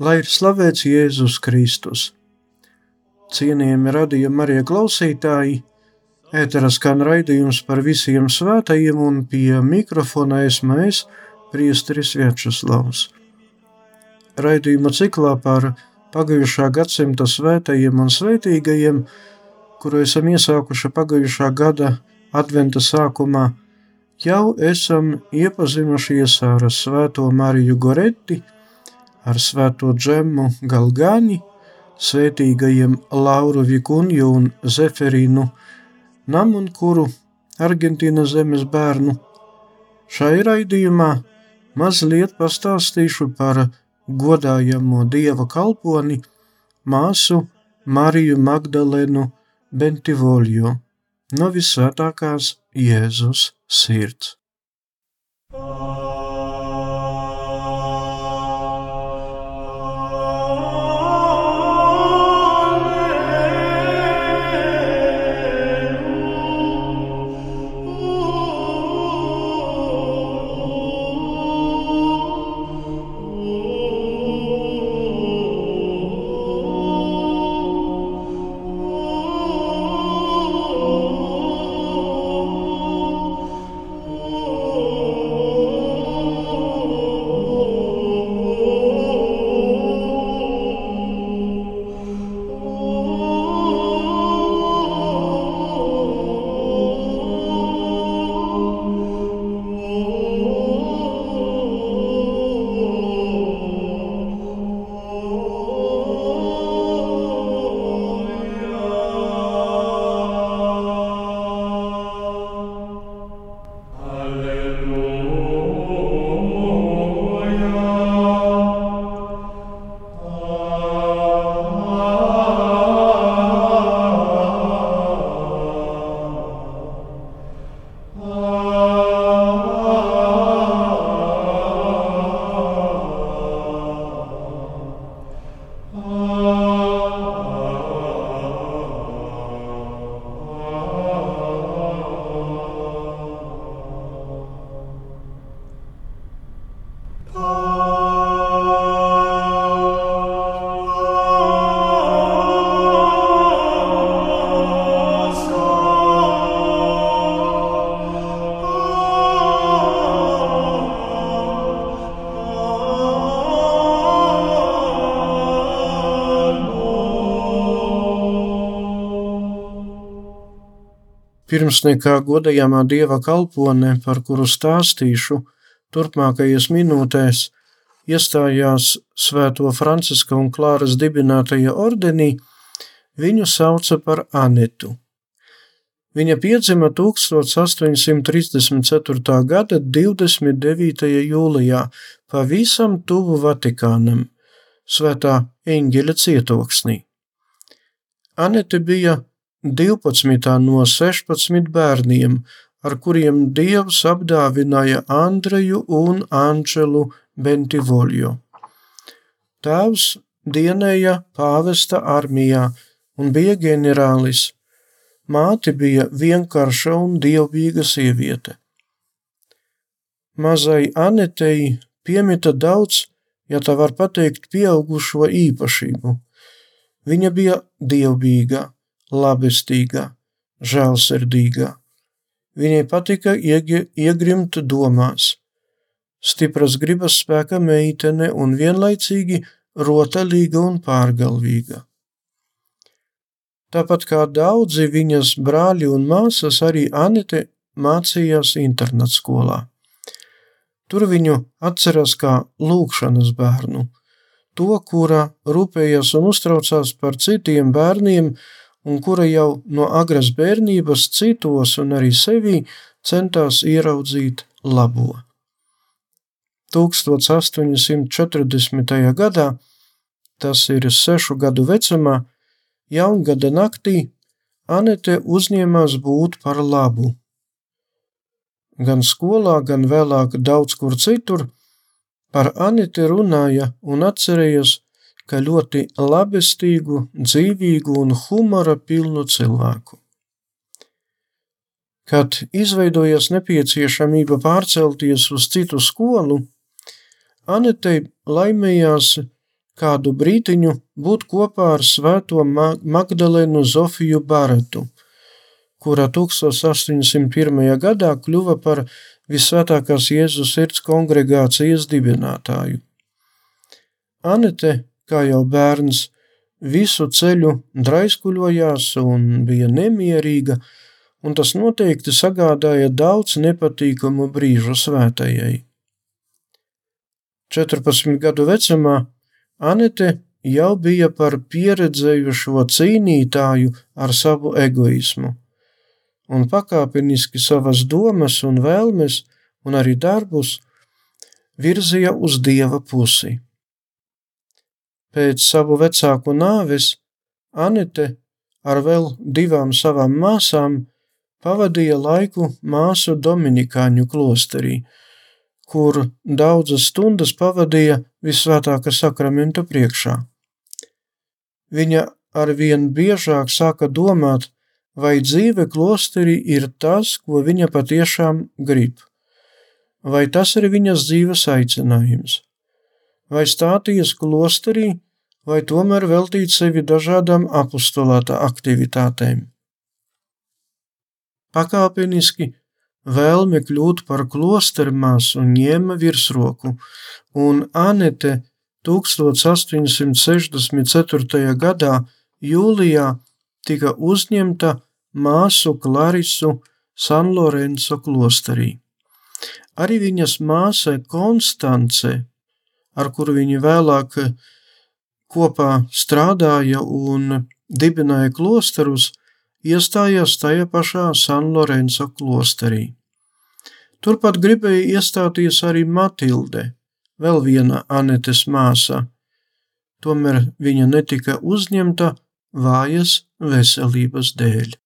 Lai ir slavēts Jēzus Kristus. Cienījami radījumi arī klausītāji, ēteras skan raidījums par visiem svētajiem un pie mikrofona esmu es, priesteris Vjačeslavs. Raidījuma ciklā par pagājušā gadsimta svētajiem un svētīgajiem, kuru esam iesākuši pagājušā gada adventa sākumā, jau esam iepazinušies ar Svēto Mariju Goretti, ar svēto džemu Galgani, svētīgajiem Lauru Vikunju un Zeferīnu Namunkuru, Argentīnas zemes bērnu. Šai raidījumā mazliet pastāstīšu par godājamo dieva kalponi māsu Mariju Magdalenu Bentivoljo no visvētākās Jēzus sirds. Pirms nekā godējamā dieva kalpone, par kuru stāstīšu turpmākajās minūtēs, iestājās Svēto Franciska un Klāras dibinātajā ordenī, viņu sauca par Anetu. Viņa piedzima 1834. gada 29. jūlijā pavisam tuvu Vatikānam, Svētā eņģeļa cietoksnī. Anete bija 12 no 16 bērniem, ar kuriem Dievs apdāvināja Andreju un Anģelu Bentivoļu. Tēvs dienēja pāvesta armijā un bija ģenerālis. Māte bija vienkārša un dievbijīga sieviete. Mazai Anetei piemita daudz, ja tā var pateikt, pieaugušo īpašību. Viņa bija dievbijīga labestīgā, žēlsirdīgā. Viņai patika iegrimt domās, stipras gribas spēka meitene un vienlaicīgi rotaļīga un pārgalvīga. Tāpat kā daudzi viņas brāļi un māsas, arī Anite mācījās internātskolā. Tur viņu atceras kā lūkšanas bērnu, to, kura rūpējas un uztraucās par citiem bērniem, un kura jau no agras bērnības citos un arī sevī centās ieraudzīt labo. 1840. gadā, tas ir sešu gadu vecumā, jaungada naktī Anete uzņēmās būt par labu. Gan skolā, gan vēlāk daudz kur citur par Aneti runāja un atcerējās, ka ļoti labestīgu, dzīvīgu un humora pilnu cilvēku. Kad izveidojas nepieciešamība pārcelties uz citu skolu, Anetei laimējās kādu brītiņu būt kopā ar svēto Magdalēnu Zofiju Baretu, kura 1801. gadā kļuva par visvētākās Jēzus sirds kongregācijas dibinātāju. Anete, kā jau bērns, visu ceļu draiskuļojās un bija nemierīga, un tas noteikti sagādāja daudz nepatīkamu brīžu svētajai. 14 gadu vecumā Anete jau bija par pieredzējušo cīnītāju ar savu egoismu, un pakāpeniski savas domas un vēlmes, un arī darbus virzīja uz dieva pusi. Pēc savu vecāku nāves Anete ar vēl divām savām māsām pavadīja laiku māsu Dominikāņu klosterī, kur daudzas stundas pavadīja visvētākā sakramenta priekšā. Viņa arvien biežāk sāka domāt, vai dzīve klosterī ir tas, ko viņa patiešām grib, vai tas ir viņas dzīves aicinājums, vai stāties klosterī, vai tomēr veltīt sevi dažādām apustulāta aktivitātēm. Pakāpeniski Vēlme kļūt par klostermāsu ņēma virsroku, un Anete 1864. gadā jūlijā tika uzņemta māsu Klarisu San Lorenzo klosterī. Arī viņas māsa Konstance, ar kuru viņa vēlāk kopā strādāja un dibināja klosterus, iestājās tajā pašā San Lorenzo klosterī. Turpat gribēja iestāties arī Matilde, vēl viena Anetes māsa, tomēr viņa netika uzņemta vājas veselības dēļ.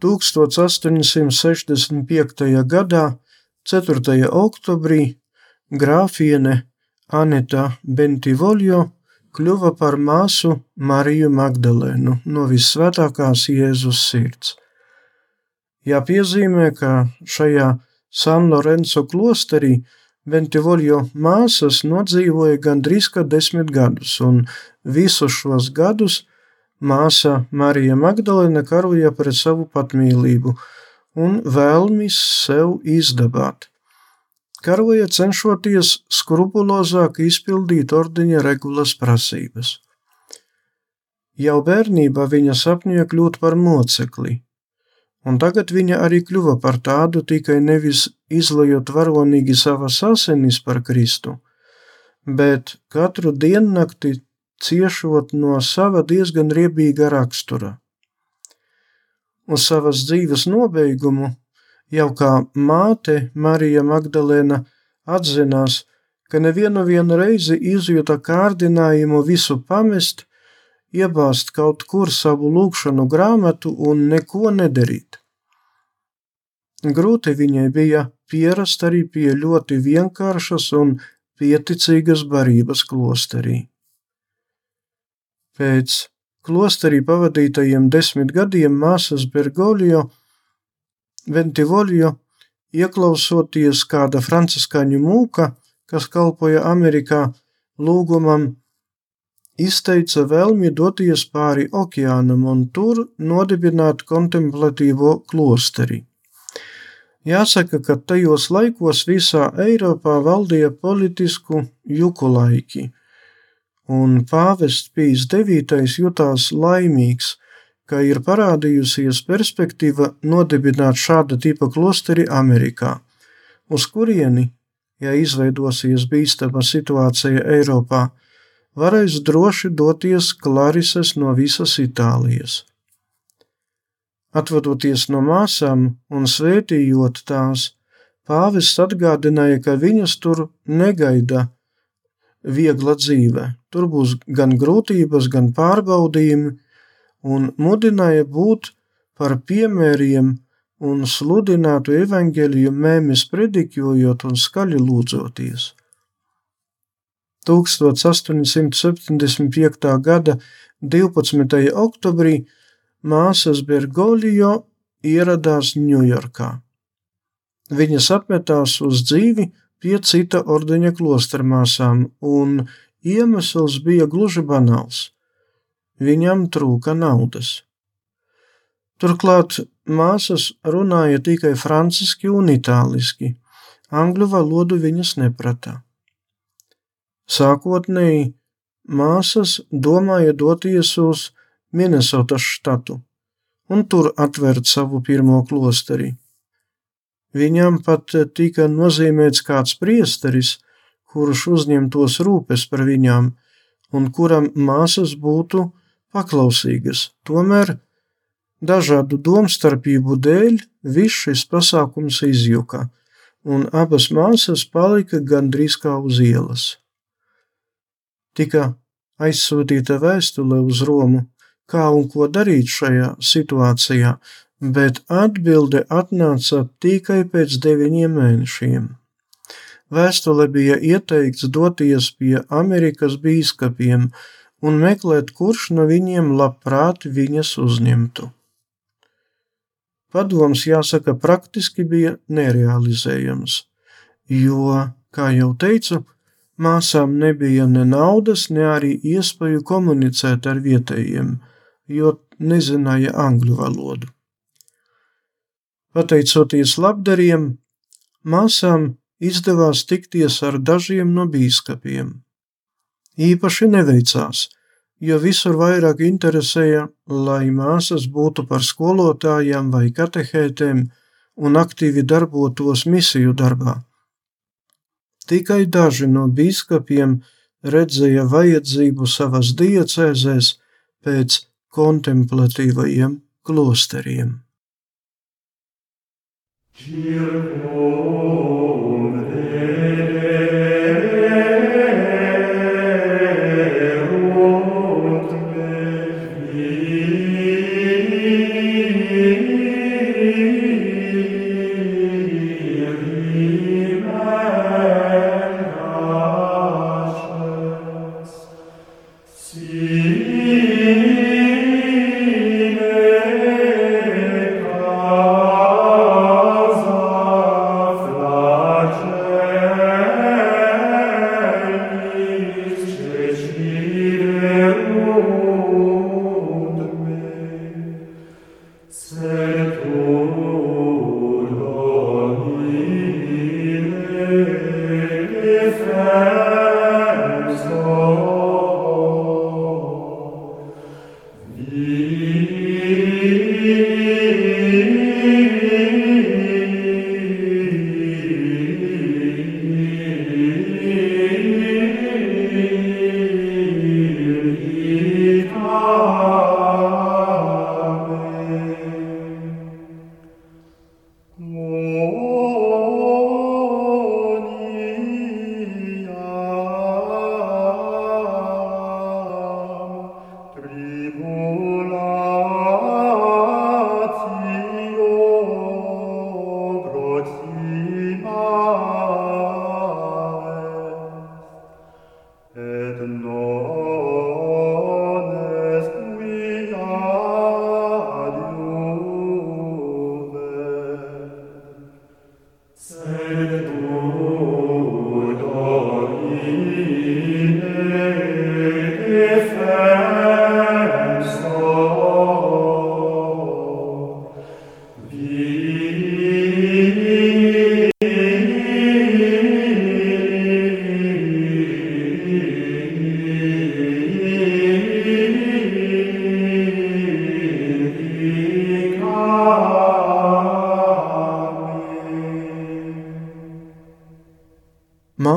1865. gadā 4. oktobrī grāfiene Anita Bentivoļo kļuva par māsu Mariju Magdalēnu no visvētākās Jēzus sirds. Jāpiezīmē, ka šajā San Lorenzo klosterī Bentivoļo māsas nodzīvoja gandrīz kā desmit gadus, un visus šos gadus māsa Marija Magdalēna karoja pret savu patmīlību un vēlmi sev izdabāt karoja cenšoties skrupulozāk izpildīt ordeņa regulas prasības. Jau bērnībā viņa sapņoja kļūt par mocekli, un tagad viņa arī kļuva par tādu tikai nevis izlojot varonīgi savas asinis par Kristu, bet katru diennakti ciešot no sava diezgan riebīga rakstura. Uz savas dzīves nobeigumu jau kā māte Marija Magdalēna atzinās, ka nevienu reizi izjuta kārdinājumu visu pamest, iebāzt kaut kur savu lūgšanu grāmatu un neko nedarīt. Grūti viņai bija pierast arī pie ļoti vienkāršas un pieticīgas barības klosterī. Pēc klosterī pavadītajiem desmit gadiem māsas Bergoglio Ventivolio, ieklausoties kāda franciskāņu mūka, kas kalpoja Amerikā, lūgumam, izteica vēlmi doties pāri okeānam un tur nodibināt kontemplatīvo klosteri. Jāsaka, ka tajos laikos visā Eiropā valdīja politisku juku laiki, un pāvests Pīs IX jutās laimīgs, ka ir parādījusies perspektīva nodibināt šāda tipa klosteri Amerikā, uz kurieni, ja izveidosies bīstama situācija Eiropā, varēs droši doties klarises no visas Itālijas. Atvadoties no māsām un svētījot tās, pāvests atgādināja, ka viņas tur negaida viegla dzīve. Tur būs gan grūtības, gan pārbaudījumi, un mudināja būt par piemēriem un sludinātu evaņģēliju mēmis predikojot un skaļi lūdzoties. 1875. gada 12. oktobrī māsas Bergoglio ieradās Ņujorkā. Viņas apmetās uz dzīvi pie cita ordeņa klostermāsām, un iemesls bija gluži banāls Viņam trūka naudas. Turklāt māsas runāja tikai franciski un itāliski, angļu valodu viņas neprata. Sākotnēji māsas domāja doties uz Minnesotas štatu un tur atvērt savu pirmo klosteri. Viņam pat tika nozīmēts kāds priesteris, kurš uzņemtos rūpes par viņām un kuram māsas būtu paklausīgas, tomēr dažādu domstarpību dēļ viss šis pasākums izjuka, un abas māsas palika gandrīz kā uz ielas. Tika aizsūtīta vēstule uz Romu, kā un ko darīt šajā situācijā, bet atbilde atnāca tikai pēc deviņiem mēnešiem. Vēstule bija ieteikts doties pie Amerikas bīskapiem, un meklēt, kurš no viņiem labprāt viņas uzņemtu. Padoms, jāsaka, praktiski bija nerealizējams, jo, kā jau teicu, māsām nebija ne naudas, ne arī iespēju komunicēt ar vietējiem, jo nezināja angļu valodu. Pateicoties labdariem, māsām izdevās tikties ar dažiem no bīskapiem īpaši neveicās, jo visur vairāk interesēja, lai māsas būtu par skolotājām vai katehētēm un aktīvi darbotos misiju darbā. Tikai daži no biskupiem redzēja vajadzību savas diecēzēs pēc kontemplatīvajiem klosteriem. Circo.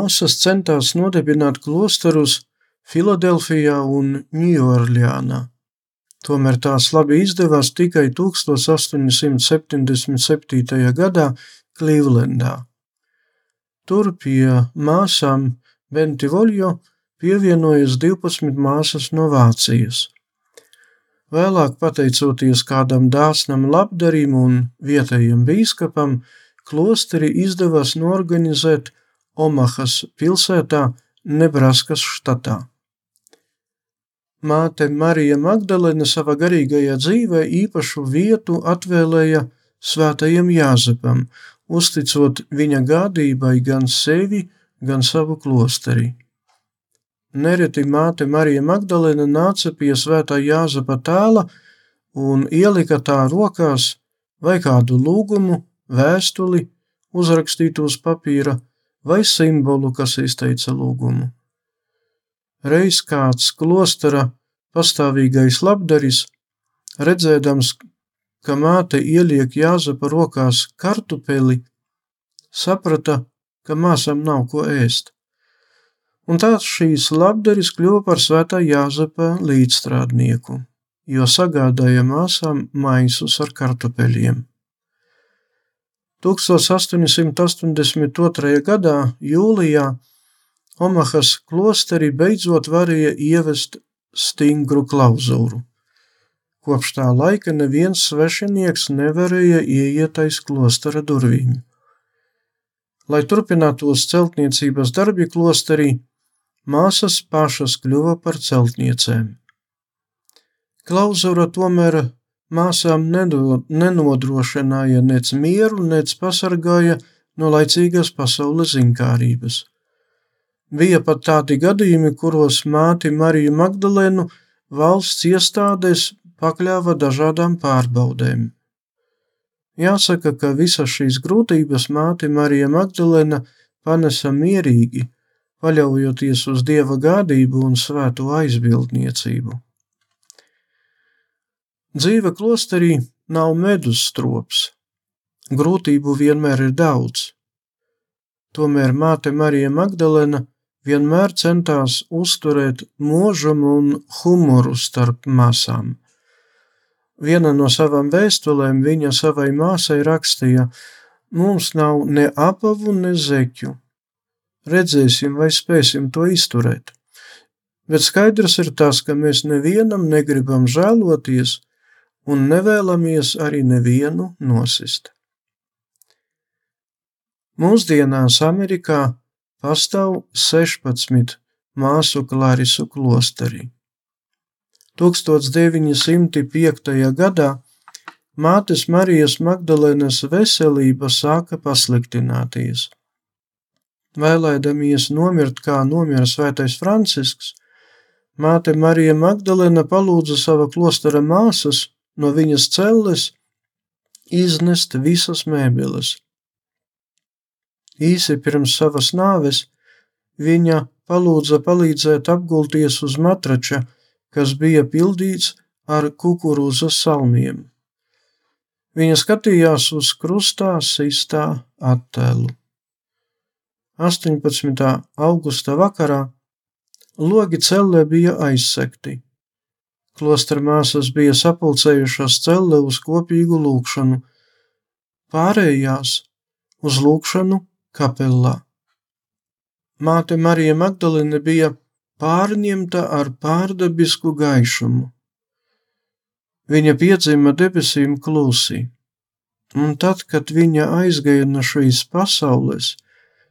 Māsas centās nodibināt klosterus Filadelfijā un Ņujorļānā. Tomēr tās labi izdevās tikai 1877. gadā Klīvlendā. Tur pie māsām Bentivoļo pievienojas 12 māsas no Vācijas. Vēlāk, pateicoties kādam dāsnam labdarim un vietējiem bīskapam, klosteri izdevās norganizēt Omahas pilsētā, Nebraskas štatā. Māte Marija Magdalena savā garīgajā dzīvē īpašu vietu atvēlēja svētajam Jāzepam, uzticot viņa gādībai gan sevi, gan savu klosteri. Nereti māte Marija Magdalena nāca pie svētā Jāzepa tēla un ielika tā rokās vai kādu lūgumu, vēstuli, uzrakstītu uz papīra, vai simbolu, kas izteica lūgumu. Reiz kāds klostera pastāvīgais labdaris, redzēdams, ka māte ieliek Jāzepa rokās kartupeli, saprata, ka māsam nav ko ēst. Un tāds šīs labdaris kļuva par svētā Jāzepa līdzstrādnieku, jo sagādāja māsām maisus ar kartupeļiem. 1882. gadā jūlijā Omahas klosteri beidzot varēja ievest stingru klauzūru. Kopš tā laika neviens svešinieks nevarēja ieiet aiz klostera durvīm. Lai turpinātos celtniecības darbi klosterī, māsas pašas kļuva par celtniecēm. Klauzūra tomēr māsām nenodrošināja nec mieru, nec pasargāja no laicīgas pasaules zinkārības. Bija pat tādi gadījumi, kuros māti Mariju Magdalēnu valsts iestādes pakļāva dažādām pārbaudēm. Jāsaka, ka visas šīs grūtības māte Marija Magdalēna panesa mierīgi, paļaujoties uz dieva gādību un svēto aizbildniecību. Dzīve klosterī nav medus strops. Grūtību vienmēr ir daudz. Tomēr māte Marija Magdalena vienmēr centās uzturēt mūžumu un humoru starp māsām. Viena no savām vēstulēm viņa savai māsai rakstīja: Mums nav ne apavu, ne zeķu. Redzēsim, vai spēsim to izturēt. Bet skaidrs ir tas, ka mēs nevienam negribam žēloties, un nevēlamies arī nevienu nosist. Mūsdienās Amerikā pastāv 16 māsu klarisu klosteri. 1905. gadā mātes Marijas Magdalēnas veselība sāka pasliktināties. Vēlēdamies nomirt, kā nomira svētais Francisks, māte Marija Magdalēna palūdza sava klostera māsas no viņas celles iznest visas mēbeles. Īsi pirms savas nāves viņa palūdza palīdzēt apgulties uz matrača, kas bija pildīts ar kukurūzas salmiem. Viņa skatījās uz krustā sistā attēlu. 18. augusta vakarā logi cellē bija aizsekti. Klostra māsas bija sapulcējušās cellē uz kopīgu lūkšanu, pārējās uz lūkšanu kapelā. Māte Marija Magdalene bija pārņemta ar pārdabisku gaišumu. Viņa piedzima debesīm klusi, un tad, kad viņa aizgāja no šīs pasaules,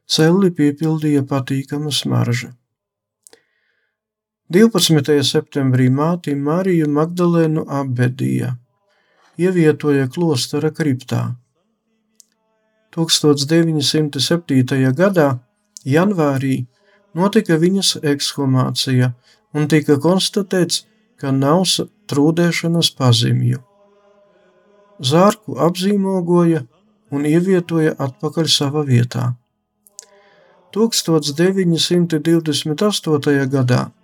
celi piepildīja patīkama smarža. 12. septembrī māti Mariju Magdalēnu apbedīja, ievietoja klostera kriptā. 1907. gadā, janvārī, notika viņas ekshumācija un tika konstatēts, ka nav trūdēšanas pazīmju. Zārku apzīmogoja un ievietoja atpakaļ savā vietā. 1928. gadā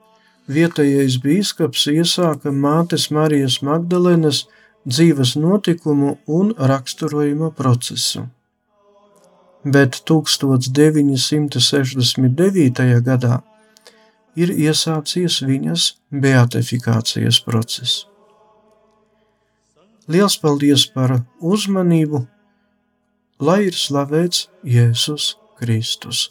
vietējais bīskaps iesāka mātes Marijas Magdalenes dzīves notikumu un raksturojuma procesu bet 1969. gadā ir iesācies viņas beatifikācijas process. Liels paldies par uzmanību, lai ir slavēts Jēzus Kristus.